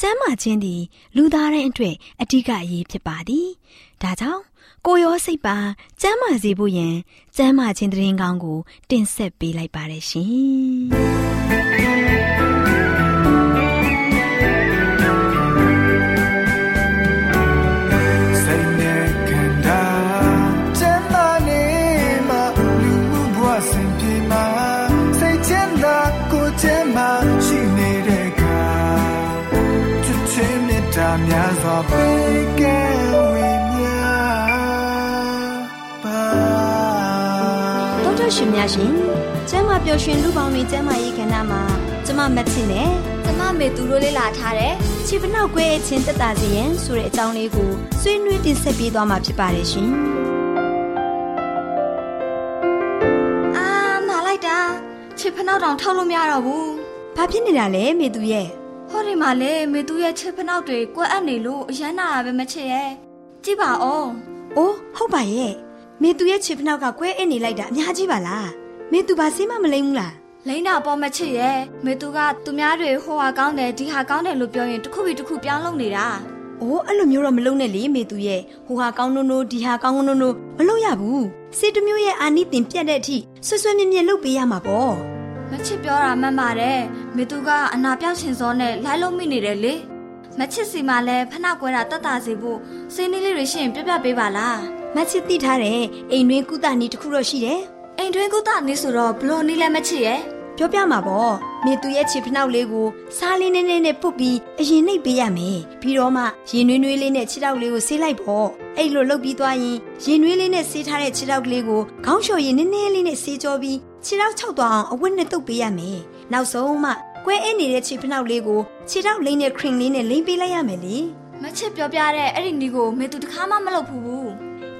ကျမ်းမာခြင်းသည် လူသားတိုင်းအတွက်အဓိကအရေးဖြစ်ပါသည်ဒါကြောင့်ကိုရောစိတ်ပါကျမ်းမာစေဖို့ယင်ကျမ်းမာခြင်းတရင်ကောင်းကို တင်ဆက်ပေးလိုက်ပါတယ်ရှင် ရှင်များရှင်ကျမ်းမာပျော်ရွှင်လူပေါင်းတွင်ကျမ်းမာရေးကဏ္ဍမှာကျမမက်ချစ်နဲ့ကျမမေသူတို့လေးလာထားတယ်ခြေဖနှောက်ကွဲခြင်းတက်တာစီရင်ဆိုတဲ့အကြောင်းလေးကိုဆွေးနွေးတင်ဆက်ပေးသွားမှာဖြစ်ပါတယ်ရှင်အာနာလိုက်တာခြေဖနှောက်တောင်ထောက်လို့မရတော့ဘူးဘာဖြစ်နေတာလဲမေသူရဲ့ ဟောဒီမှာလေမေသူရဲ့ခြေဖနှောက်တွေကွက်အပ်နေလို့အရမ်းနာတာပဲမချစ်ရဲ့ကြည့်ပါဦးအိုးဟုတ်ပါရဲ့မေသူရဲ့ခြေဖနှောက်ကကွဲအင်းနေလိုက်တာအများကြီးပါလားမေသူဘာစိမမလိမ့်ဘူးလားလိမ့်တာပေါ်မချစ်ရဲ့မေသူကသူများတွေဟိုဟာကောင်းတယ်ဒီဟာကောင်းတယ်လို့ပြောရင်တစ်ခုပြီးတစ်ခုပြောင်းလုပ်နေတာအိုးအဲ့လိုမျိုးတော့မလုပ်နဲ့လေမေသူရဲ့ဟိုဟာကောင်းနိုးနိုးဒီဟာကောင်းနိုးနိုးမလုပ်ရဘူးစေတမျိုးရဲ့အာနိသင်ပြတ်တဲ့အထိဆွဆွမြဲမြဲလုပ်ပေးရမှာပေါ့မချစ်ပြောတာမှန်ပါတယ် မေသူကအနာပြောက်ရှင်စောနဲ့လိုက်လုံးမိနေတယ်လေမချစ်စီမှာလဲဖနှောက်ကွဲတာတတ်တာစီဖို့စိတ်နည်းလေးတွေရှိရင်ပြပြပေးပါလားမချစ်သိထားတယ်အိမ်တွင်းကုသနည်းတစ်ခုတော့ရှိတယ်အိမ်တွင်းကုသနည်းဆိုတော့ဘလို့နည်းလဲမချစ်ရဲ့ပြောပြမှာပေါ့မေသူရဲ့ခြေဖနှောက်လေးကိုစားလေးနဲ့နဲ့ပုတ်ပြီးအရင်နှိပ်ပေးရမယ်ပြီးတော့မှရင်နွေးနွေးလေးနဲ့ခြေထောက်လေးကိုဆေးလိုက်ပေါ့အဲ့လိုလုပ်ပြီးသွားရင်ရင်နွေးလေးနဲ့ဆေးထားတဲ့ခြေထောက်ကလေးကိုခေါင်းလျှော်ရင်နည်းနည်းလေးနဲ့ဆေးကြောပြီးခြေထောက်ခြောက်သွားအောင်အဝတ်နဲ့တုပ်ပေးရမယ် နောက်ဆုံးမှကွဲအင်းနေတဲ့ခြေဖနှောက်လေးကိုခြေထောက်လိမ့်နဲ့ခရင်လေးနဲ့လိမ့်ပေးလိုက်ရမယ်လေမချစ်ပြောပြတဲ့အဲ့ဒီနီးကိုမေသူတခါမှမလုပ်ဘူး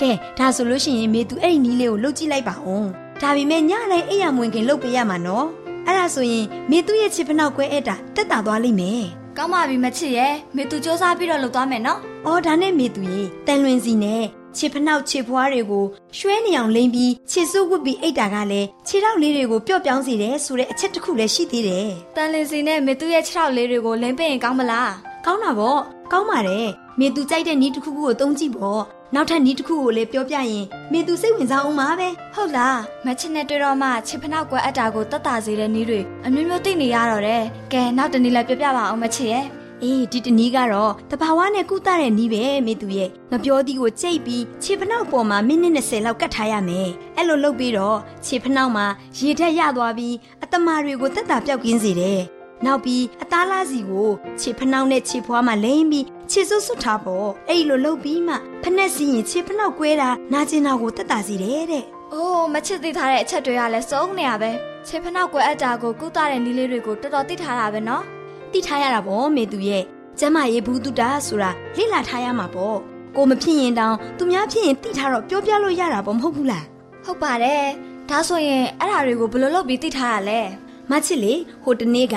ကဲဒါဆိုလို့ရှိရင်မေသူအဲ့ဒီနီးလေးကိုလှုပ်ကြည့်လိုက်ပါဦးဒါပေမဲ့ညတိုင်းအိယာမွင်ခင်လှုပ်ပေးရမှာနော်အဲ့ဒါဆိုရင်မေသူရဲ့ချစ်ဖနောက်ကွဲအဲ့တာတက်တာသွားလိမ့်မယ်ကောင်းပါပြီမချစ်ရဲ့မေသူစူးစမ်းပြီးတော့လှုပ်သွားမယ်နော်အော်ဒါနဲ့မေသူရေတန်လွင်စီနဲ့ ခြေဖနှောက်ခြေဖွားတွေကိုရွှဲနေအောင်လိမ့်ပြီးခြေစုပ်ဝတ်ပြီးအိတ်တာကလည်းခြေထောက်လေးတွေကိုပျော့ပြောင်းစေတယ်ဆိုတဲ့အချက်တစ်ခုလည်းရှိသေးတယ်။တန်လင်စီနဲ့မေသူရဲ့ခြေထောက်လေးတွေကိုလိမ့်ပေးရင်ကောင်းမလား။ကောင်းတာပေါ့။ကောင်းပါတယ်။မေသူကြိုက်တဲ့နည်းတစ်ခုခုကိုသုံးကြည့်ပေါ့နောက်ထပ်နီးတစ်ခုကိုလည်းပြောပြရင်မေသူစိတ်ဝင်စားအောင်ပါပဲဟုတ်လားမချစ်နဲ့တွေ့တော့မှချစ်ဖနောက်ကွယ်အပ်တာကိုတတ်တာစေတဲ့နီးတွေအမျိုးမျိုးသိနေရတော့တယ်ကဲနောက်တနည်းလည်းပြောပြပါအောင်မချစ်ရဲ့ အေးဒီတနည်းကတော့တဘာဝနဲ့ကုသတဲ့နီးပဲမေသူရဲ့ငပြောသီးကိုကြိတ်ပြီးခြေဖနောက်ပေါ်မှာမိနစ်20လောက်ကတ်ထားရမယ်အဲ့လိုလုပ်ပြီးတော့ခြေဖနောက်မှာရေထက်ရသွားပြီးအတမာတွေကိုတက်တာပြောက်ကင်းစေတယ်နောက်ပြီးအသားလားစီကိုခြေဖနှောက်နဲ့ခြေဖွားမှလိမ့်ပြီးခြေစွပ်စွတ်ထားပေါ့အဲ့လိုလုပ်ပြီးမှဖက်နဲ့စီရင်ခြေဖနှောက်ကွဲတာနာကျင်တာကိုတက်တာစီတယ်တဲ့။အိုးမချစ်သိထားတဲ့အချက်တွေကလည်းစုံနေရပဲ။ခြေဖနှောက်ကွဲအပ်တာကိုကုသတဲ့နည်းလေးတွေကိုတော်တော်သိထားတာပဲနော်။ သိထားရတာပေါ့မေသူရဲ့ကျမရေဘူးတုတာဆိုတာလေ့လာထားရမှာပေါ့။ကိုမဖြစ်ရင်တောင်သူများဖြစ်ရင်သိထားတော့ပြောပြလို့ရတာပေါ့မဟုတ်ဘူးလား။ဟုတ်ပါတယ်။ဒါဆိုရင်အဲ့ဓာတွေကိုဘယ်လိုလုပ်ပြီးသိထားရလဲ။မချစ်လေဟိုတနေ့က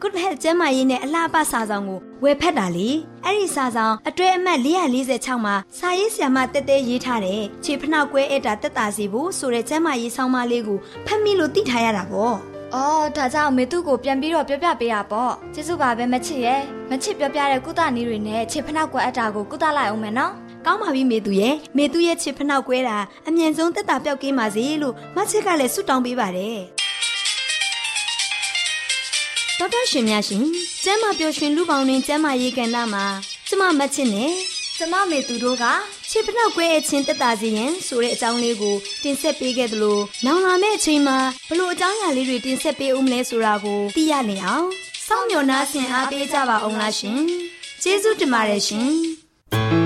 Good Health ကျန်းမာရေးနဲ့အလားအပစာဆောင်ကိုဝယ်ဖက်တာလေအဲ့ဒီစာဆောင်အတွဲအမှတ်446မှာစာရေးဆရာမတက်တဲရေးထားတယ်ခြေဖနှောက်ကွဲအဲ့တာတက်တာစီဖို့ဆိုတဲ့ကျန်းမာရေးဆောင်းပါးလေးကိုဖတ်မိလို့သိထားရတာပေါ့ အော်ဒါကြောင့်မေသူကိုပြန်ပြီးတော့ပြောပြပေးရပေါ့ကျေးဇူးပါပဲမချစ်ရဲ့မချစ်ပြောပြတဲ့ကုသနည်းတွေနဲ့ခြေဖနှောက်ကွဲအတာကိုကုသလိုက်အောင်မယ်နော်ကောင်းပါပြီမေသူရဲ့မေသူရဲ့ခြေဖနှောက်ကွဲတာအမြင်ဆုံးတက်တာပြောက်ကင်းပါစေလို့မချစ်ကလည်းဆုတောင်းပေးပါတယ်ဒေါက်တာရှင်များရှင်ကျမ်းမာပျော်ရွှင်လူပေါင်းတွင်ကျမ်းမာရေးကဏ္ဍမှာကျမမချစ်နဲ့ကျမမေသူတို့က ခြေဖနောက်ကွဲအချင်းတက်တာစီရင်ဆိုတဲ့အကြောင်းလေးကိုတင်ဆက်ပေးခဲ့သလိုနောင်လာမယ့်အချိန်မှာဘလို့အကြောင်းအရာလေးတွေတင်ဆက်ပေးဦးမလဲဆိုတာကိုသိရနေအောင်စောင့်မျှော်နှားဆင်အားပေးကြပါအောင်လားရှင်ကျေးဇူးတင်ပါတယ်ရှင်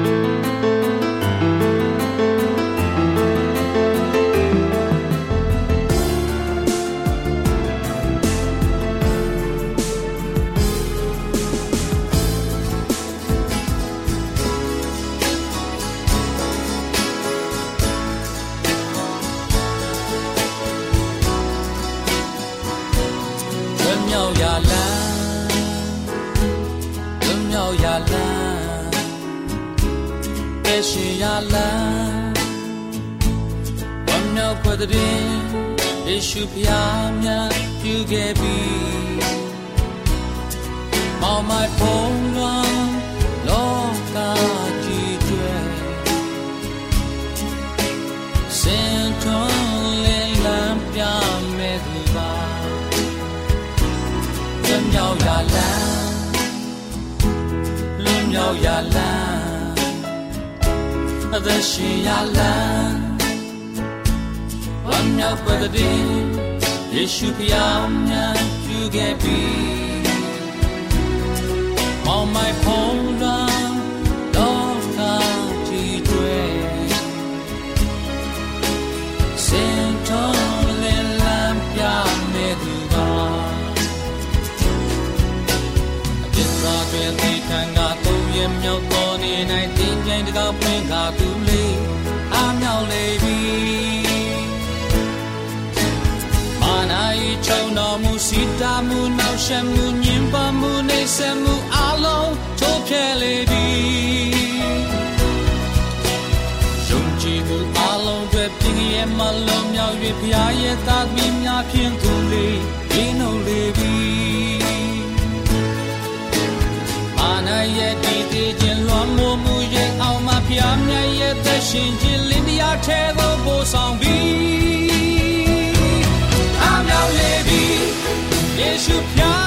မောင်မိုက်ဖုံးလွန်လောကကြီးကျွဲစင်ထွန်းလင်းလန်းပြမဲ့သူပါလွန်မြောက်ရလန်းလွန်မြောက်ရလန်းအသက်ရှင် ရလန်းဝမ်း ဖျက်လေပြီယုံကြည်သူအလုံးတွေပြင်းရဲ့မလုံးမြောက်၍ဖျားရဲ့သားသမီးများဖြင့်သူလေးဒီနှုတ်လေပြီမာနာရဲ့ဒီသေးခြင်းလွန်မှုမှုရဲ့အောင်မဖျားမြတ်ရဲ့သက်ရှင်ခြင်းလင်းတရားထဲသို့ပို့ဆောင်ပြီးအမြောက်လေပြီယေရှုဖျား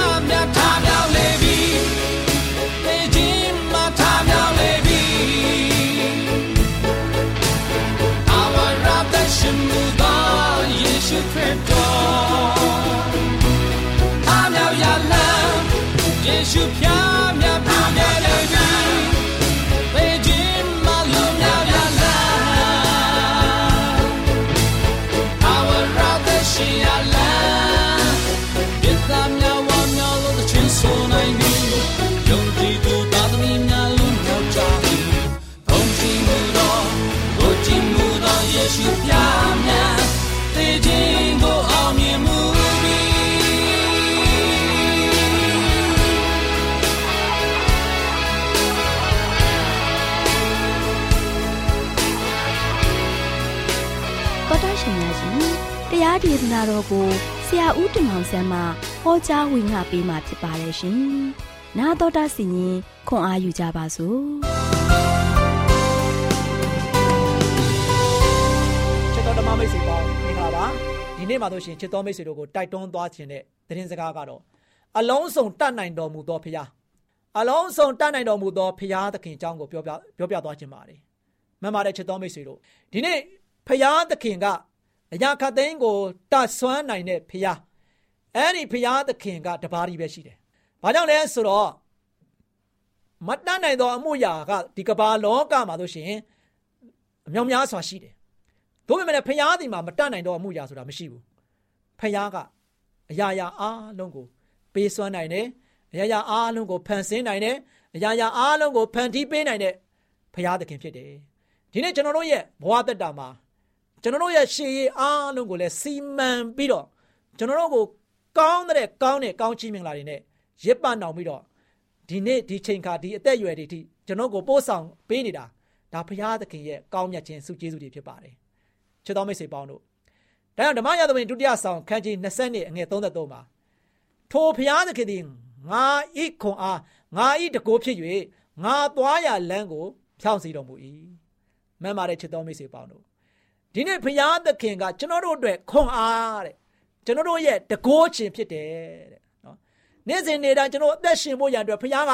ကိုဆရာဦးတင်မောင်ဆန်းမှဟောကြားဝင်ငါပေးมาဖြစ်ပါတယ်ရှင်။나တော်တာစီရင်ခွန်အားယူကြပါစို့။ ချစ်တော်ဓမ္မမိတ်ဆွေပေါင်းမင်္ဂလာပါဒီနေ့မှာတို့ရှင်ချစ်တော်မိတ်ဆွေတို့ကိုတိုက်တွန်းသွားခြင်းတဲ့သတင်းစကားကတော့အလုံးစုံတတ်နိုင်တော်မူသောဖခင်အလုံးစုံတတ်နိုင်တော်မူသောဖခင်သခင်အကြောင်းကိုပြောပြပြောပြသွားခြင်းပါတယ်မှန်ပါတယ်ချစ်တော်မိတ်ဆွေတို့ဒီနေ့ဖခင်သခင်က အရာခတ်သိန်းကိုတတ်ဆွမ်းနိုင်တဲ့ဖခင်အဲ့ဒီဖခင်သခင်ကတပါးကြီးပဲရှိတယ်ဘာကြောင့်လဲဆိုတော့မတတ်နိုင်သောအမှုရာကဒီကမ္ဘာလောကမှာတို့ရှင်အမြောင်များစွာရှိတယ်တို့ပေမဲ့ဖျားဒီမှာမတတ်နိုင်တော့အမှုရာဆိုတာမရှိဘူးဖျားကအရာရာအားလုံးကိုပေးစွမ်းနိုင်တယ်အရာရာအားလုံးကိုဖန်ဆင်းနိုင်တယ်အရာရာအားလုံးကိုဖန်တီးပေးနိုင်တဲ့ဖျားသခင်ဖြစ်တယ်ဒီနေ့ကျွန်တော်တို့ရဲ့ဘဝတက်တာမှာ ကျွန်တော်တို့ရဲ့ရှေးရေးအားလုံးကိုလည်းစီမံပြီးတော့ကျွန်တော်တို့ကိုကောင်းတဲ့ကောင်းတဲ့ကောင်းချီးမင်္ဂလာတွေနဲ့ရစ်ပတ်အောင်ပြီးတော့ဒီနေ့ဒီချိန်ခါဒီအသက်အရွယ်တွေထိကျွန်တော်ကိုပို့ဆောင်ပေးနေတာဒါဖျားသခင်ရဲ့ကောင်းမြတ်ခြင်းစုကျေးဇူးတွေဖြစ်ပါတယ်ချစ်တော်မိတ်ဆွေပေါင်းတို့ဒါကြောင့်ဓမ္မရာသဝင်ဒုတိယဆောင်ခန်းကြီး20နှစ်အငယ်33မှာထိုဖျားသခင်သည်ငါဤခွန်အားငါဤတကိုးဖြစ်၍ငါသွားရလမ်းကိုဖြောင့်စီတော်မူ၏မှန်ပါတယ်ချစ်တော်မိတ်ဆွေပေါင်းတို့ ဒီနေ့ဖျားသခင်ကကျွန်တော်တို့အတွက်ခွန်အားတဲ့ကျွန်တော်တို့ရဲ့တကိုးခြင်းဖြစ်တယ်တဲ့နော်နေ့စဉ်နေ့တိုင်းကျွန်တော်အသက်ရှင်ဖို့ရန်အတွက်ဖခင်က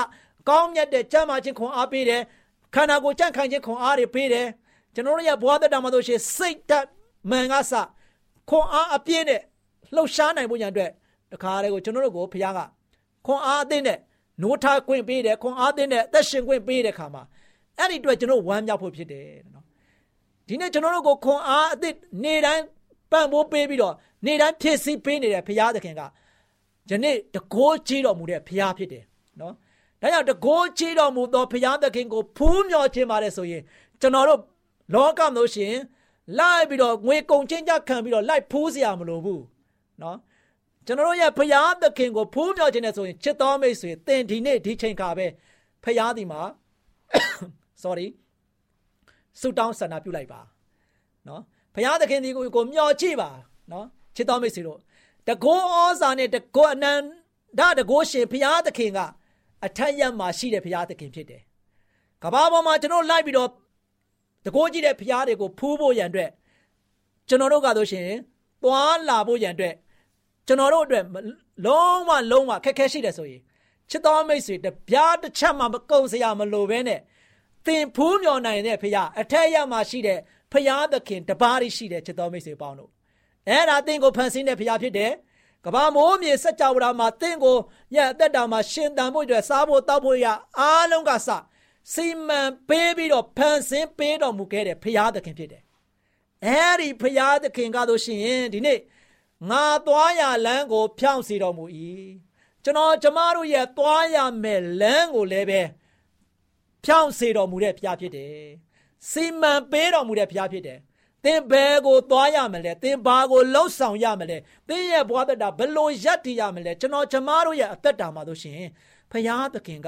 ကောင်းမြတ်တဲ့ကြမ်းမာခြင်းခွန်အားပေးတယ်ခန္ဓာကိုယ်ကြံ့ခိုင်ခြင်းခွန်အားတွေပေးတယ်ကျွန်တော်တို့ရဲ့ဘဝသက်တာမှာဆိုရှင်စိတ်ဓာတ်မှန်ကစခွန်အားအပြည့်နဲ့လှုပ်ရှားနိုင်ဖို့ရန်အတွက်တခါတည်းကိုကျွန်တော်တို့ကိုဖခင်ကခွန်အားအသင်းနဲ့နိုးထားခွင့်ပေးတယ်ခွန်အားသင်းနဲ့အသက်ရှင်ခွင့်ပေးတဲ့ခါမှာအဲ့ဒီအတွက်ကျွန်တော်ဝမ်းမြောက်ဖို့ဖြစ်တယ်နော် ဒီနေ့ကျွန်တော်တို့ကိုခွန်အားအသစ်နေတိုင်းပံ့ပိုးပေးပြီးတော့နေတိုင်းဖြည့်ဆည်းပေးနေတဲ့ဘုရားသခင်ကယနေ့တကိုးချေတော်မူတဲ့ဘုရားဖြစ်တယ်နော်ဒါကြောင့်တကိုးချေတော်မူသောဘုရားသခင်ကိုဖူးမြော်ခြင်းပါတယ်ဆိုရင်ကျွန်တော်တို့လောကမျိုးရှင်လိုက်ပြီးတော့ငွေကုန်ချင်းကြခံပြီးတော့လိုက်ဖူးစရာမလိုဘူးနော်ကျွန်တော်တို့ရဲ့ဘုရားသခင်ကိုဖူးမြော်ခြင်းနဲ့ဆိုရင်ချစ်တော်မိတ်ဆွေတင်ဒီနေ့ဒီချိန်ခါပဲဘုရားဒီမှာ sorry ဆုတောင်းဆန္ဒပြုလိုက်ပါနော်ဘုရားသခင်ဒီကိုကိုမျှော်ကြည့်ပါနော်ချစ်တော်မိတ်ဆွေတို့တကောဩဇာနဲ့တကောအနန္တတကောရှင်ဘုရားသခင်ကအထက်ရမှာရှိတဲ့ဘုရားသခင်ဖြစ်တယ်ကဘာပေါ်မှာကျွန်တော်လိုက်ပြီးတော့တကောကြည့်တဲ့ဘုရားတွေကိုဖူးဖို့ရန်အတွက်ကျွန်တော်တို့ကဆိုရှင်သွားလာဖို့ရန်အတွက်ကျွန်တော်တို့အတွက်လုံးဝလုံးဝခက်ခဲရှိတယ်ဆိုရင်ချစ်တော်မိတ်ဆွေတပြားတစ်ချက်မှမကုံစရာမလိုဘဲနဲ့ သင်ဖူးမြော်နိုင်တဲ့ဖခင်အထက်ရမှာရှိတဲ့ဖခင်သခင်တပါးရှိတဲ့ချစ်တော်မိတ်ဆွေပေါင်းတို့အဲ့ဒါသင်ကိုဖန်ဆင်းတဲ့ဖခင်ဖြစ်တယ်ကဘာမိုးမြေစัจ java မှာသင်ကိုညအသက်တာမှာရှင်တန်ဖို့အတွက်စားဖို့တောက်ဖို့ရအားလုံးကစစီမံပေးပြီးတော့ဖန်ဆင်းပေးတော်မူခဲ့တဲ့ဖခင်သခင်ဖြစ်တယ်အဲ့ဒီဖခင်သခင်ကဆိုရှင်ဒီနေ့ငါသွားရလမ်းကို ဖြောင့်စီတော်မူ၏ကျွန်တော်ကျမတို့ရဲ့သွားရမယ်လမ်းကိုလည်းပဲ ဖြောင့်စေတော်မူတဲ့ဘုရားဖြစ်တယ်။စီမံပေးတော်မူတဲ့ဘုရားဖြစ်တယ်။သင်ဘယ်ကိုသွားရမလဲ။သင်ဘာကိုလှုပ်ဆောင်ရမလဲ။သင်ရဲ့ဘဝသက်တာဘယ်လိုရပ်တည်ရမလဲ။ကျွန်တော်ကျမတို့ရဲ့အသက်တာမှာဆိုရှင်ဘုရားသခင်က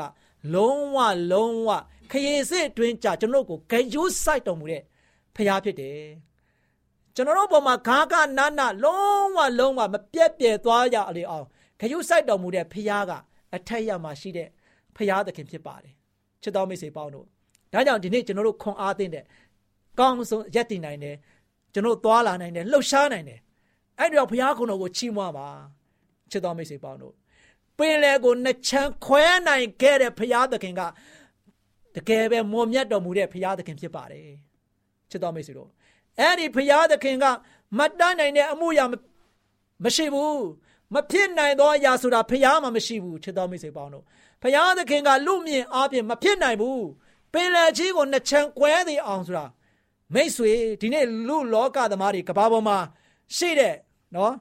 လုံးဝလုံးဝခရီးစစ်အတွင်းကြကျွန်တော်ကိုဂယုစိုက်တော်မူတဲ့ဘုရားဖြစ်တယ်။ကျွန်တော်တို့ပေါ်မှာခါကနာနာလုံးဝလုံးဝမပြက်ပြဲသွားရအောင်ဂယုစိုက်တော်မူတဲ့ဘုရားကအထက်ရမှာရှိတဲ့ဘုရားသခင်ဖြစ်ပါတယ် ချစ်တော်မိတ်ဆွေပေါင်းတို့ဒါကြောင့်ဒီနေ့ကျွန်တော်တို့ခွန်အားသင့်တဲ့ကောင်းဆုံးရက်တည်နိုင်တယ်ကျွန်တော်သွားလာနိုင်တယ်လှုပ်ရှားနိုင်တယ်အဲ့တော့ဘုရားခုတော်ကိုချီးမွမ်းပါချစ်တော်မိတ်ဆွေပေါင်းတို့ပင်လေကိုနှစ်ချမ်းခွဲနိုင်ခဲ့တဲ့ဘုရားသခင်ကတကယ်ပဲမွန်မြတ်တော်မူတဲ့ဘုရားသခင်ဖြစ်ပါတယ်ချစ်တော်မိတ်ဆွေတို့အဲ့ဒီဘုရားသခင်ကမတတ်နိုင်တဲ့အမှုရာမရှိဘူးမဖြစ်နိုင်သောအရာဆိုတာဘုရားမှမရှိဘူးချစ်တော်မိတ်ဆွေပေါင်းတို့ ဘုရားသခင်ကလူမြင်အားဖြင့်မဖြစ်နိုင်ဘူးပင်လယ်ကြီးကိုနှစ်ချမ်းကွဲသေးအောင်ဆိုတာမိတ်ဆွေဒီနေ့လူလောကသမားတွေကဘာပေါ်မှာရှိတဲ့နော်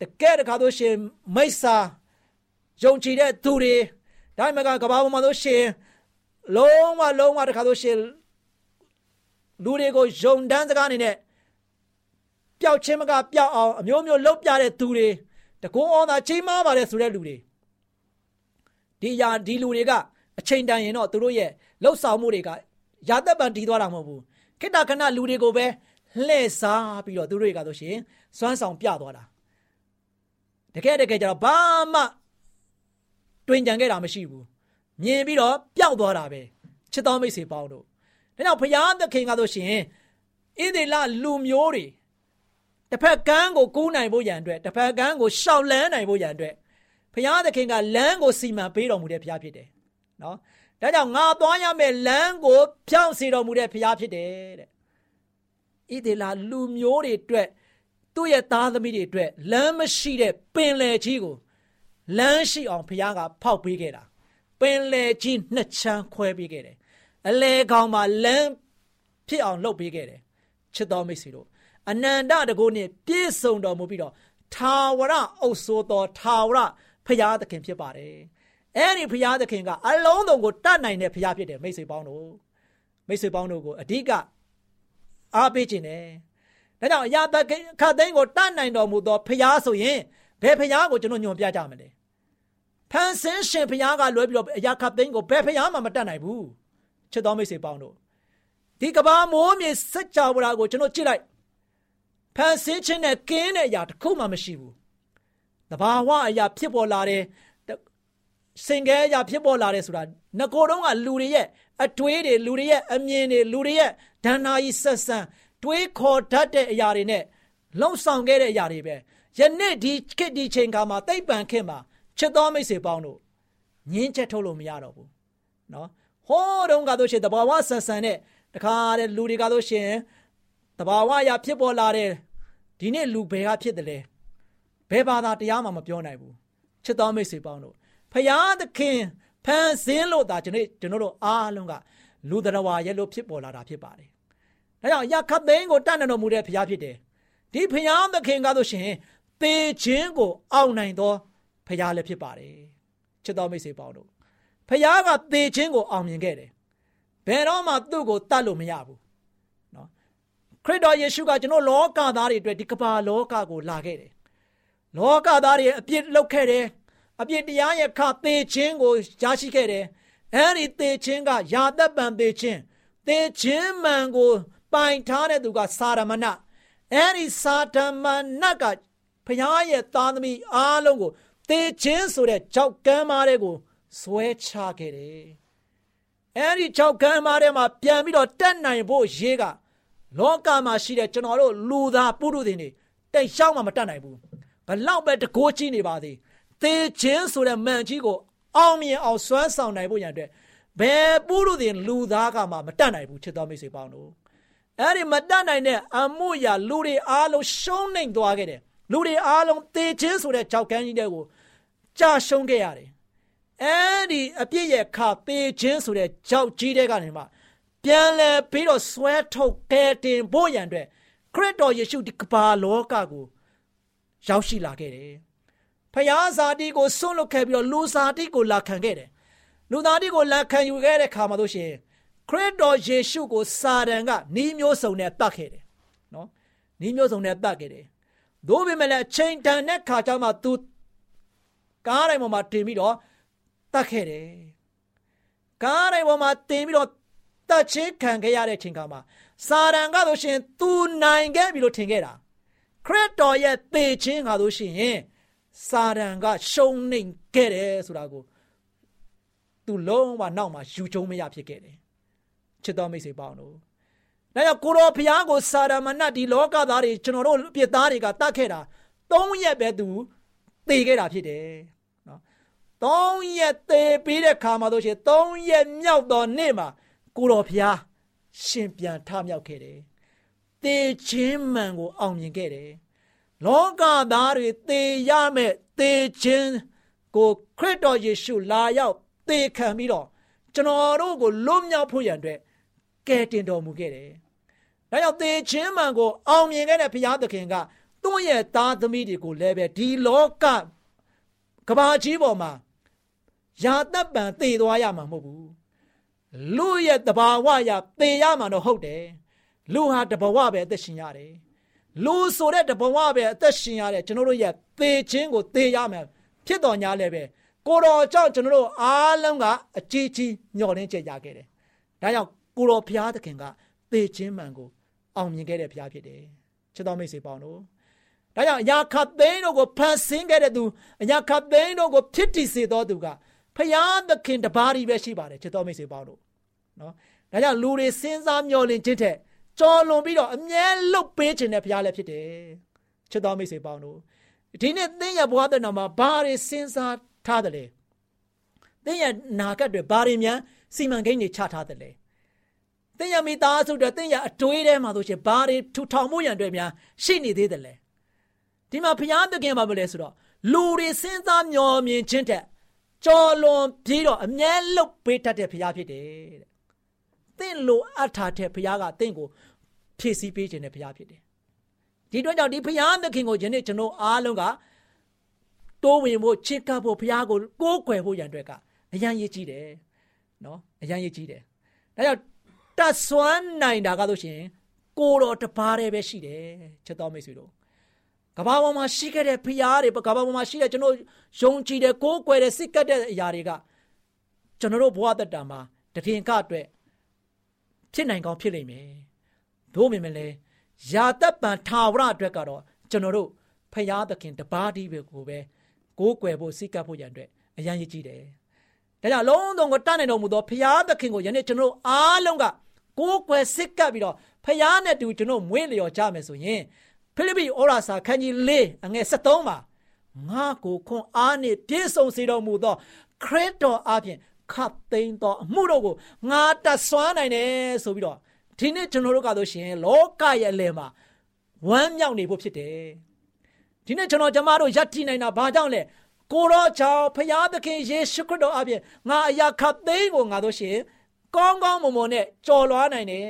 တကယ်တခါတော့ရှင်မိတ်စာယုံကြည်တဲ့သူတွေဒါမှမကကဘာပေါ်မှာတော့ရှင်လုံးဝလုံးဝတခါတော့ရှင်လူတွေကိုယုံတန်းစကားအနေနဲ့ပျောက်ချင်းမကပျောက်အောင်အမျိုးမျိုးလှုပ်ပြတဲ့သူတွေတကုန်းအောင်သာချိန်မားပါတယ်ဆိုတဲ့လူတွေ ဒီယာဒီလူတွေကအချိန်တန်ရင်တော့သူတို့ရဲ့လှုပ်ဆောင်မှုတွေကရာသက်ပံတည်သွားတာမဟုတ်ဘူးခိတ္တခဏလူတွေကိုပဲလှည့်စားပြီးတော့သူတွေကဆိုရှင်စွမ်းဆောင်ပြသွားတာတကယ်တကယ်ကျတော့ဘာမှတွင်ကြံခဲ့တာမရှိဘူးမြင်ပြီးတော့ပျောက်သွားတာပဲချစ်တော်မိတ်ဆွေပေါင်းတို့ဒါကြောင့်ဘုရားသခင်ကဆိုရှင်ဣသေလလူမျိုးတွေတစ်ဖက်ကန်းကိုကူးနိုင်ဖို့ရန်အတွက်တစ်ဖက်ကန်းကိုရှောက်လန်းနိုင်ဖို့ရန်အတွက် ဘုရားသခင်ကလမ်းကိုစီမံပေးတော်မူတဲ့ဘုရားဖြစ်တယ်နော်ဒါကြောင့်ငါသွားရမယ့်လမ်းကိုဖြောင့်စေတော်မူတဲ့ဘုရားဖြစ်တယ်တဲ့ဣသေလလူမျိုးတွေအတွက်သူ့ရဲ့သားသမီးတွေအတွက်လမ်းမရှိတဲ့ပင်လယ်ကြီးကိုလမ်းရှိအောင်ဘုရားကဖောက်ပေးခဲ့တာပင်လယ်ကြီးနှစ်ချမ်းခွဲပေးခဲ့တယ်အလဲကောင်မှာလမ်းဖြစ်အောင်လုပ်ပေးခဲ့တယ်ချစ်တော်မိတ်ဆွေတို့အနန္တတကုနှင့်ပြည့်စုံတော်မူပြီးတော့ထာဝရအုပ်ဆိုးသောထာဝရ ဖရာသခင်ဖြစ်ပါတယ်အဲ့ဒီဖရာသခင်ကအလုံးစုံကိုတတ်နိုင်တဲ့ဖရာဖြစ်တယ်မိတ်ဆွေပေါင်းတို့မိတ်ဆွေပေါင်းတို့ကိုအဓိကအားပေးခြင်းတယ်ဒါကြောင့်အရာတခင်ခတ်သိန်းကိုတတ်နိုင်တော်မူသောဖရာဆိုရင်ဘယ်ဖရာကိုကျွန်တော်ညွန်ပြကြမလဲဖန်ဆင်းရှင်ဖရာကလွဲပြီးတော့အရာခတ်သိန်းကိုဘယ်ဖရာမှမတတ်နိုင်ဘူးချစ်တော်မိတ်ဆွေပေါင်းတို့ဒီကဘာမိုးမြေစัจ java ကိုကျွန်တော်ကြည့်လိုက်ဖန်ဆင်းခြင်းနဲ့ကင်းတဲ့အရာတစ်ခုမှမရှိဘူး တဘာဝအရာဖြစ်ပေါ်လာတယ်စင်ကဲအရာဖြစ်ပေါ်လာတယ်ဆိုတာငကိုတုံးကလူတွေရဲ့အတွေးတွေလူတွေရဲ့အမြင်တွေလူတွေရဲ့ဒဏ္ဍာရီဆက်ဆံတွေးခေါ်တတ်တဲ့အရာတွေနဲ့လုံဆောင်ခဲ့တဲ့အရာတွေပဲယနေ့ဒီခေတ်ဒီချိန်ကမှာတိတ်ပံခေတ်မှာချစ်တော်မိတ်ဆွေပေါင်းတို့ငင်းချက်ထုတ်လို့မရတော့ဘူးနော်ဟောတုန်းကတော့ရှင်တဘာဝဆန်ဆန်နဲ့တခါတဲ့လူတွေကတော့ရှင်တဘာဝရဖြစ်ပေါ်လာတဲ့ဒီနေ့လူဘယ်ကဖြစ်တယ်လဲ ဘယ်ဘာသာတရားမှမပြောနိုင်ဘူးချစ်တော်မိတ်ဆွေပေါင်းတို့ဖယားသခင်ဖန်ဆင်းလို့သာကျွန်တော်ကျွန်တော်တို့အားလုံးကလူတော်ဝါရဲ့လို့ဖြစ်ပေါ်လာတာဖြစ်ပါတယ်။ဒါကြောင့်ယခသိန်းကိုတတ်နိုင်တော်မူတဲ့ဖယားဖြစ်တယ်။ဒီဖယားသခင်ကားလို့ရှင်သေခြင်းကိုအောက်နိုင်သောဖယားလည်းဖြစ်ပါတယ်။ချစ်တော်မိတ်ဆွေပေါင်းတို့ဖယားကသေခြင်းကိုအောင်မြင်ခဲ့တယ်။ဘယ်တော့မှသူ့ကိုတတ်လို့မရဘူး။နော်ခရစ်တော်ယေရှုကကျွန်တော်လောကသားတွေအတွက်ဒီကမ္ဘာလောကကိုလာခဲ့တယ်။ လောကသားတွေအပြစ်လုပ်ခဲ့တယ်။အပြစ်တရားရဲ့ခသေခြင်းကိုရရှိခဲ့တယ်။အဲဒီသေခြင်းကယာသက်ပံသေခြင်းသေခြင်းမှန်ကို ပိုင်ထားတဲ့သူကစာရမဏအဲဒီစာတမဏကဖျားရဲ့သားသမီးအားလုံးကိုသေခြင်းဆိုတဲ့ကြောက်ကမ်းမားတဲ့ကိုဆွဲချခဲ့တယ်။အဲဒီကြောက်ကမ်းမားတဲ့မှာပြန်ပြီးတော့တက်နိုင်ဖို့ရေးကလောကမှာရှိတဲ့ကျွန်တော်တို့လူသားပုရုသင်တွေတိတ်ရှောင်းမှမတက်နိုင်ဘူး။ ဘလောက်ပဲတကိုးကြီးနေပါသေး။သေခြင်းဆိုတဲ့မန်ကြီးကိုအောင်မြင်အောင်စွမ်းဆောင်နိုင်ဖို့ရန်အတွက်ဘယ်ပုရုသင်လူသားကမှမတက်နိုင်ဘူးချစ်တော်မိတ်ဆွေပေါင်းတို့။အဲဒီမတက်နိုင်တဲ့အမှုရာလူတွေအားလုံးရှုံးနေသွားခဲ့တယ်။လူတွေအားလုံးသေခြင်းဆိုတဲ့ကြောက်ကမ်းကြီးတဲ့ကိုကြာရှုံးခဲ့ရတယ်အဲဒီအပြစ်ရဲ့ခသေခြင်းဆိုတဲ့ကြောက်ကြီးတဲ့ကနေမှပြန်လဲပြီးတော့ဆွဲထုတ်ကဲတင်ဖို့ရန်အတွက်ခရစ်တော်ယေရှုဒီကမ္ဘာလောကကို ရောက်ရှိလာခဲ့တယ်။ဖယားဇာတိကိုဆွန့်လွတ်ခဲ့ပြီးတော့လူဇာတိကိုလာခံခဲ့တယ်။လူသားတိကိုလာခံယူခဲ့တဲ့ခါမှာတို့ရှင်ခရစ်တော်ယေရှုကိုစာတန်ကနှီးမျိုးစုံနဲ့တတ်ခဲ့တယ်။နော်။နှီးမျိုးစုံနဲ့တတ်ခဲ့တယ်။သို့ပေမဲ့လည်းချိန်တန်တဲ့ခါကျမှ तू ကားတိုင်းပေါ်မှာတင်ပြီးတော့တတ်ခဲ့တယ်ကားတိုင်းပေါ်မှာတင်ပြီးတော့တတ်ချင်းခံခဲ့ရတဲ့ချိန်ခါမှာစာရန်ကဆိုရှင်သူနိုင်ခဲ့ပြီလို့ထင်ခဲ့တာ ခရစ်တော်ရဲ့သေခြင်းကဆိုရှင်စာရန်ကရှုံးနိမ့်ခဲ့တယ်ဆိုတာကိုသူလုံးဝနောက်မှာယူကျုံမရဖြစ်ခဲ့တယ်ချစ်တော်မိတ်ဆွေပေါင်းတို့ဒါကြောင့်ကိုရောဘုရားကိုစာရမဏတ်ဒီလောကသားတွေကျွန်တော်တို့ပြစ်သားတွေကတတ်ခဲ့တာ၃ရက်ပဲသူသေခဲ့တာဖြစ်တယ်နော်၃ရက်သေပြီးတဲ့ခါမှာတို့ရှိ၃ရက်မြောက်သောနေ့မှာကိုတော်ဖျားရှင်ပြန်ထမြောက်ခဲ့တယ် သေခြင်းမှန်ကိုအောင်မြင်ခဲ့တယ်လောကသားတွေသေရမဲ့သေခြင်းကိုခရစ်တော်ယေရှုလာရောက်သေခံပြီးတော့ကျွန်တော်တို့ကိုလွတ်မြောက်ဖို့ရန်အတွက်ကယ်တင်တော်မူခဲ့တယ်။ဒါကြောင့်သေခြင်းမှန်ကိုအောင်မြင်ခဲ့တဲ့ဘုရားသခင်ကသူ့ရဲ့သားသမီးတွေကိုလည်းပဲဒီလောကကဘာကြီးပေါ်မှာယာတပ်ပံသေသွားရမှာမဟုတ်ဘူးလူရဲ့တဘာဝရသေရမှာတော့ဟုတ်တယ် လူဟာတဘဝပဲအသက်ရှင်ရတယ်လူဆိုတဲ့တဘဝပဲအသက်ရှင်ရတယ်ကျွန်တော်တို့ရဲ့သေခြင်းကိုသေရမယ်ဖြစ်တော်ညာလည်းပဲကိုတော်ကြောင့်ကျွန်တော်တို့အားလုံးကအကြီးကြီးညှော်လင်းကြရခဲ့တယ်ဒါကြောင့်ကိုတော်ဘုရားသခင်ကသေခြင်းမှန်ကိုအောင်မြင်ခဲ့တဲ့ဘုရားဖြစ်တယ်ချစ်တော်မိတ်ဆွေပေါင်းတို့ဒါကြောင့်အရာခတ်သိန်းတို့ကိုဖန်ဆင်းခဲ့တဲ့သူအရာခတ်သိန်းတို့ကိုဖြစ်တည်စေတော်သူကဖယားသခင်တပါးကြီးပဲရှိပါတယ်ချစ်တော်မိတ်ဆွေပေါင်းတို့နော်ဒါကြောင့်လူတွေစဉ်းစားမျှော်လင့်ခြင်းထက် ကြော်လွန်ပြီးတော့အမြဲလုတ်ပေးခြင်းတဲ့ဖယားလည်းဖြစ်တယ်ချစ်တော်မိတ်ဆွေပေါင်းတို့ဒီနေ့သင်ရဘွားတဲ့နာမှာဘာတွေစဉ်းစားထားတယ်လဲသင်ရနာကတ်တွေဘာတွေများစီမံကိန်းတွေချထားတယ်လဲသင်ရမိသားစုတွေသင်ရအတွေးထဲမှာဆိုရှင်ဘာတွေထူထောင်မှုရန်တွေများရှိနေသေးတယ်လဲဒီမှာဘုရားသခင်ဘာပြောလဲဆိုတော့လူတွေစဉ်းစားမျှော်မြင်ခြင်းတဲ့ကြော်လွန်ပြီးတော့အမြဲလုတ်ပေးတတ်တဲ့ဘုရားဖြစ်တယ်တဲ့။သင်လိုအပ်ထားတဲ့ဘုရားကသင်ကို ဖြည့်ဆည်းပေးခြင်းတဲ့ဘုရားဖြစ်တယ်။ဒီအတွက်ကြောင့်ဒီဘုရားသခင်ကိုယနေ့ကျွန်တော်အားလုံးကတိုးဝင်ဖို့ချစ်ကပ်ဖို့ဘုရားကိုကိုးကွယ်ဖို့ရန်အတွက်ကအရန်ရည်ကြီးတယ်။နော်အရန်ရည်ကြီးတယ်။ဒါကြောင့်တတ်ဆွမ်းနိုင်တာကဆိုရှင်ကိုတော်တပါးတည်းပဲရှိတယ်ချက်တော်မိတ်ဆွေတို့ကဘာပေါ်မှာရှိခဲ့တဲ့ဖျားတွေကဘာပေါ်မှာရှိတဲ့ကျွန်တော်ယုံကြည်တဲ့ကိုးကွယ်တဲ့စိတ်ကပ်တဲ့အရာတွေကကျွန်တော်တို့ဘဝတတံမှာတည်ငကအတွက်ဖြစ်နိုင်ကောင်းဖြစ်လိမ့်မယ်။ သို့ပေမဲ့လည်းယာတပ်ပံထာဝရအတွက်ကတော့ကျွန်တော်တို့ဖျားသခင်တပါးတည်းပဲကိုပဲကိုးကွယ်ဖို့စိတ်ကပ်ဖို့ရန်အတွက်အရန်ရည်ကြည့်တယ်။ဒါကြောင့်လုံးစုံကိုတတ်နိုင်တော်မူသောဖျားသခင်ကိုယနေ့ကျွန်တော်တို့အားလုံးကကိုးကွယ်စိတ်ကပ်ပြီးတော့ဖျားနဲ့တူကျွန်တော်မွေးလျော်ကြမယ်ဆိုရင်ဖိလိပ္ပိဩရာစာခန်းကြီး၄အငယ်73မှာငါကိုခွန်အားနှင့်ပြည့်စုံစေတော်မူသော ခရစ်တော်အပြင်ခတ်သိမ်းသောအမှုတို့ကိုငါတတ်ဆွမ်းနိုင်တယ်ဆိုပြီးတော့ ဒီနေ့ကျွန်တော်တို့ကတော့ရှင်လောကရဲ့အလယ်မှာဝမ်းမြောက်နေဖို့ဖြစ်တယ်ဒီနေ့ကျွန်တော်ကျမတို့ယက်တိနိုင်တာဘာကြောင့်လဲကိုရောကြောင့်ဖရာသခင်ယေရှုခရစ်တော်အပြင်ငါအရာခတ်သိမ်းကိုငါတို့ရှင်ကောင်းကောင်းမွန်မွန်နဲ့ကြော်လွားနိုင်တယ်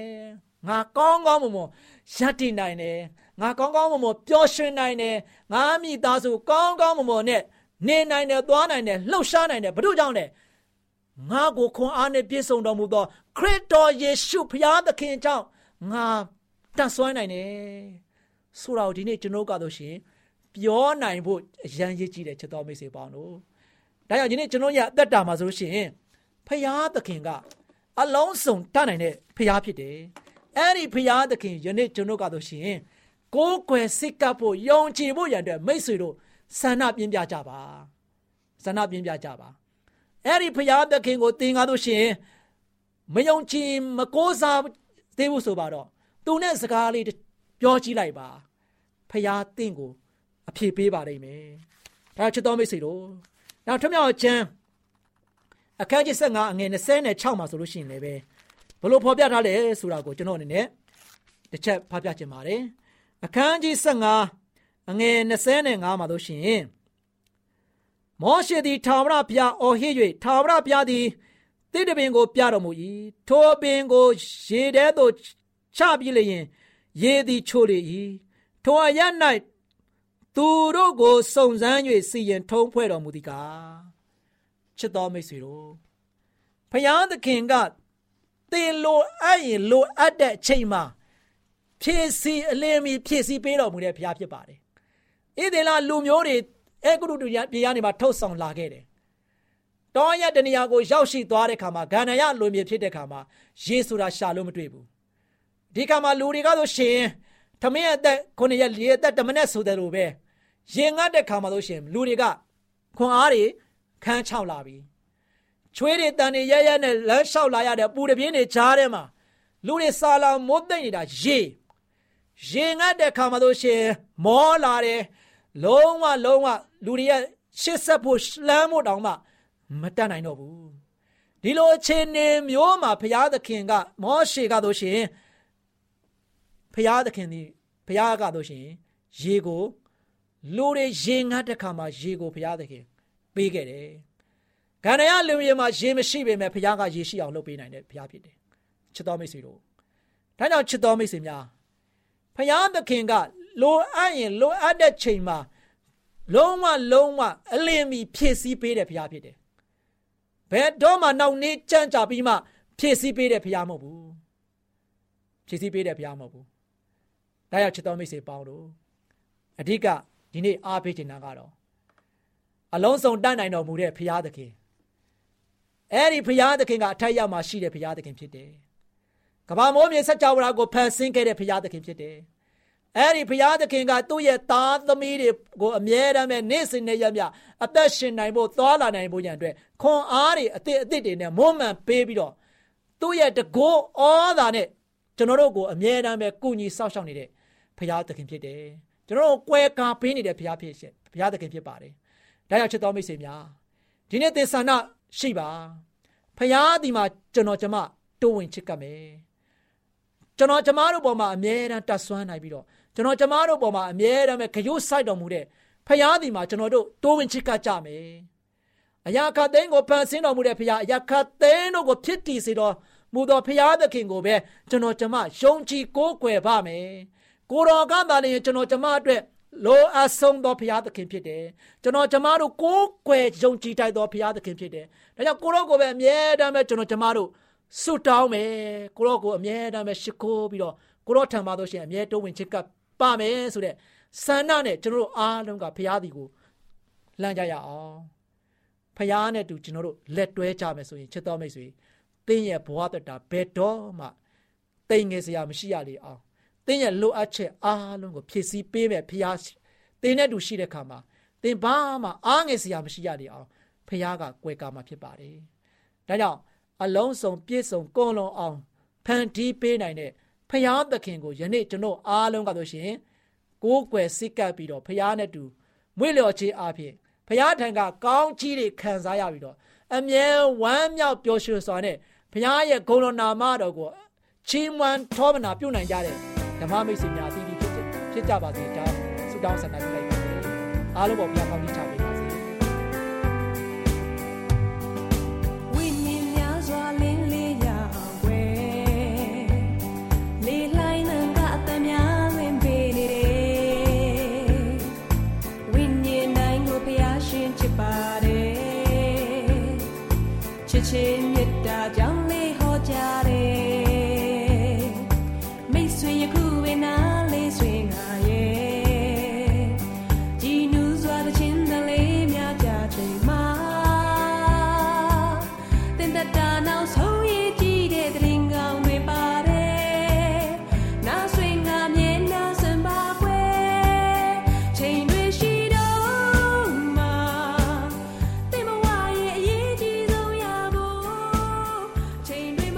ငါကောင်းကောင်းမွန်မွန်ယက်တိနိုင်တယ်ငါကောင်းကောင်းမွန်မွန်ပျော်ရွှင်နိုင်တယ်ငါမိသားစုကောင်းကောင်းမွန်မွန်နဲ့နေနိုင်တယ်သွားနိုင်တယ်လှုပ်ရှားနိုင်တယ်ဘု து ကြောင့်လဲ ငါကိုခွန်အားနဲ့ပြည့်စုံတော်မူသော ခရစ်တော်ယေရှုဖျားသခင်ကြောင့်ငါတတ်ဆွမ်းနိုင်တယ်ဆိုတော့ဒီနေ့ကျွန်တော်ကတော့ရှင်ပြောနိုင်ဖို့အရန်ရည်ကြီးတယ်ချက်တော်မိတ်ဆွေပေါင်းတို့ဒါကြောင့်ဒီနေ့ကျွန်တော်ရအသက်တာမှာဆိုလို့ရှိရင်ဖျားသခင်ကအလုံးစုံတတ်နိုင်တဲ့ဖျားဖြစ်တယ်အဲ့ဒီဖျားသခင်ယနေ့ကျွန်တော်ကတော့ရှင်ကိုးကွယ်စိတ်ကပ်ဖို့ယုံကြည်ဖို့ရန်အတွက်မိတ်ဆွေတို့ဆန္ဒပြင်းပြကြပါဆန္ဒပြင်းပြကြပါ အဲ့ဒီဖျားသခင်ကိုသင်ကားလို့ရှင်မယုံကြည်မကိုးစားသေးဘူးဆိုပါတော့သူနဲ့စကားလေးပြောကြည့်လိုက်ပါဖျားသင်ကိုအဖြေပေးပါလိမ့်မယ်ဒါချစ်တော်မိတ်ဆွေတို့နောက်ထမြောက်ချမ်းအခန်းကြီး15အငယ်26မှာဆိုလို့ရှိရင်လည်းပဲဘလို့ဖော်ပြထားလဲဆိုတာကိုကျွန်တော်အနေနဲ့တစ်ချက်ဖတ်ပြချင်ပါတယ်အခန်းကြီး15အငယ်25မှာတို့ရှင် မောရှေသည်ထာဝရဘုရားအော်ဟစ်၍ထာဝရဘုရားသည်တိတပင်ကိုပြတော်မူ၏ထိုပင်ကိုရေထဲသို့ချပြီးလျင်ရေသည်ချိုလေ၏ထိုအရ၌သူတို့ကိုစုံစမ်း၍စီရင်ထုံးဖွဲ့တော်မူသည်ကားချစ်တော်မိတ်ဆွေတို့ဖယားသခင်ကသင်လိုအပ်ရင်လိုအပ်တဲ့အချိန်မှာဖြည့်ဆည်းအလင်းမီဖြည့်ဆည်းပေးတော်မူတဲ့ဘုရားဖြစ်ပါတယ်ဣသေလလူမျိုးတွေ အဲဂရုတူပြည်ကနေမှထုတ်ဆောင်လာခဲ့တယ်တောရတနေရာကိုရောက်ရှိသွားတဲ့ခါမှာဂန္ဓယလူမျိုးဖြစ်တဲ့ခါမှာယေဆိုတာရှာလို့မတွေ့ဘူးဒီခါမှာလူတွေကဆိုရှင်ထမင်းအသက်ခုနှစ်ရက်လေးအသက်တမနဲ့ဆိုတယ်လို့ပဲရင်ငတ်တဲ့ခါမှာဆိုရှင်လူတွေကခွန်အားတွေခန်းချောက်လာပြီချွေးတွေတန်တွေရဲရဲနဲ့လမ်းလျှောက်လာရတဲ့ပူတပြင်းတွေကြားထဲမှာလူတွေစာလာမိုးသိမ့်နေတာရေရင်ငတ်တဲ့ခါမှာဆိုရှင်မောလာတယ် လုံးဝလုံးဝလူတွေရဲ့ရှစ်ဆက်ဖို့လှမ်းဖို့တောင်မှမတတ်နိုင်တော့ဘူးဒီလိုအခြေအနေမျိုးမှာဘုရားသခင်က မောရှေကတို့ရှင်ဘုရားသခင်ဒီဘုရားကတို့ရှင်ရေကိုလူတွေရေငတ်တဲ့ခါမှာရေကိုဘုရားသခင်ပေးခဲ့တယ်။ဂန္ဓယလူရေမှာရေမရှိပေမဲ့ဘုရားကရေရှိအောင်လုပ်ပေးနိုင်တဲ့ဘုရားဖြစ်တယ်။ချစ်တော်မိတ်ဆွေတို့ဒါကြောင့်ချစ်တော်မိတ်ဆွေများဘုရားသခင်က လိုအပ်ရင်လိုအပ်တဲ့ချိန်မှာလုံးဝလုံးဝအလင်းမီဖြည့်ဆည်းပေးတဲ့ဘုရားဖြစ်တယ်။ဘယ်တော့မှနောက်နေ့ကြံ့ကြပြီးမှဖြည့်ဆည်းပေးတဲ့ဘုရားမဟုတ်ဘူး။ဖြည့်ဆည်းပေးတဲ့ဘုရားမဟုတ်ဘူး။ဒါကြောင့်ချစ်တော်မိတ်ဆွေပေါင်းတို့အဓိကဒီနေ့အားပေးချင်တာကတော့အလုံးစုံတတ်နိုင်တော်မူတဲ့ဘုရားသခင်အဲ့ဒီဘုရားသခင်ကအထက်ရောက်မှရှိတဲ့ဘုရားသခင်ဖြစ်တယ်။ကဘာမိုးမြေဆက်ကြဝဠာကိုဖန်ဆင်းခဲ့တဲ့ဘုရားသခင်ဖြစ်တယ်။ အဲ့ဒီဘုရားသခင်ကသူ့ရဲ့သားသမီးတွေကိုအမြဲတမ်းပဲနေ့စဉ်နဲ့ရမြအသက်ရှင်နိုင်ဖို့သွားလာနိုင်ဖို့ရန်အတွက်ခွန်အားတွေအသစ်အသစ်တွေနဲ့မွမ်းမံပေးပြီးတော့သူ့ရဲ့တကောဩသာနဲ့ကျွန်တော်တို့ကိုအမြဲတမ်းပဲကုညီစောင့်ရှောက်နေတဲ့ဘုရားသခင်ဖြစ်တယ်ကျွန်တော်တို့ကွဲကားပေးနေတဲ့ဘုရားဖြစ်ရှင်ဘုရားသခင်ဖြစ်ပါတယ်ဒါကြောင့်ချစ်တော်မိတ်ဆွေများဒီနေ့သင်္ဆန္ဒရှိပါဘုရားဒီမှာကျွန်တော်ကျမတိုးဝင်ချစ်ကပ်မယ်ကျွန်တော်ကျမတို့ပေါ်မှာအမြဲတမ်းတတ်ဆွမ်းနိုင်ပြီးတော့ ကျွန်တော်ကျမတို့ပေါ်မှာအမြဲတမ်းပဲဂရုစိုက်တော်မူတဲ့ဖခင်ဒီမှာကျွန်တော်တို့တိုးဝင်ချစ်ကကြမယ်အရာခတ်သိန်းကိုဖန်ဆင်းတော်မူတဲ့ဖခင်အရာခတ်သိန်းတို့ကိုဖြစ်တည်စေတော်မူသောဖခင်သခင်ကိုပဲကျွန်တော်ကျမယုံကြည်ကိုးကွယ်ပါမယ်ကိုတော်ကသာလျှင်ကျွန်တော်ကျမအတွက်လောအဆုံးသောဘုရားသခင်ဖြစ်တယ်ကျွန်တော်ကျမတို့ကိုးကွယ်ယုံကြည်တိုက်သောဘုရားသခင်ဖြစ်တယ်ဒါကြောင့်ကိုရောကိုပဲအမြဲတမ်းပဲကျွန်တော်ကျမတို့ဆုတောင်းမယ်ကိုရောကိုအမြဲတမ်းပဲရှိခိုးပြီးတော့ကိုရောထံပါလို့ရှိရင်အမြဲတိုးဝင်ချစ်ကပ် ပါမယ်ဆိုတဲ့ဆန္ဒနဲ့ကျွန်တော်တို့အားလုံးကဘုရားဒီကိုလမ်းကြရအောင်ဘုရားနဲ့တူကျွန်တော်တို့လက်တွဲကြမယ်ဆိုရင်ချစ်တော်မိတ်ဆွေတင်းရဲ့ဘဝတတာဘယ်တော့မှတိမ်ငယ်စရာမရှိရလေအောင်တင်းရဲ့လိုအပ်ချက်အားလုံးကိုဖြည့်ဆည်းပေးမယ်ဘုရားတင်းနဲ့တူရှိတဲ့ခါမှာတင်းဘာမှအားငယ်စရာမရှိရလေအောင်ဘုရားကကွယ်ကာမှာဖြစ်ပါတယ်ဒါကြောင့်အလုံးစုံပြည့်စုံကုန်လုံးအောင်ဖန်တီးပေးနိုင်တဲ့ ဖျားသခင်ကိုယနေ့ကျွန်တော်အားလုံးကဆိုရှင်ကိုးကွယ်စိတ်ကပ်ပြီးတော့ဖျားနဲ့တူမွေ့လျော်ခြင်းအပြင်ဘုရားထံကကောင်းချီးတွေခံစားရပြီးတော့အမြဲဝမ်းမြောက်ပျော်ရွှင်စွာနဲ့ဘုရားရဲ့ဂုဏ်တော်နာမတော်ကိုချီးမွမ်းထောပနာပြုနိုင်ကြတဲ့ဓမ္မမိတ်ဆွေများအသီးသီးဖြစ်ဖြစ်ကြပါစေကြောင်းဆုတောင်းဆန္ဒပြုလိုက်ပါတယ်အားလုံးပေါ်ဘုရားကောင်းချီးချပေး ချ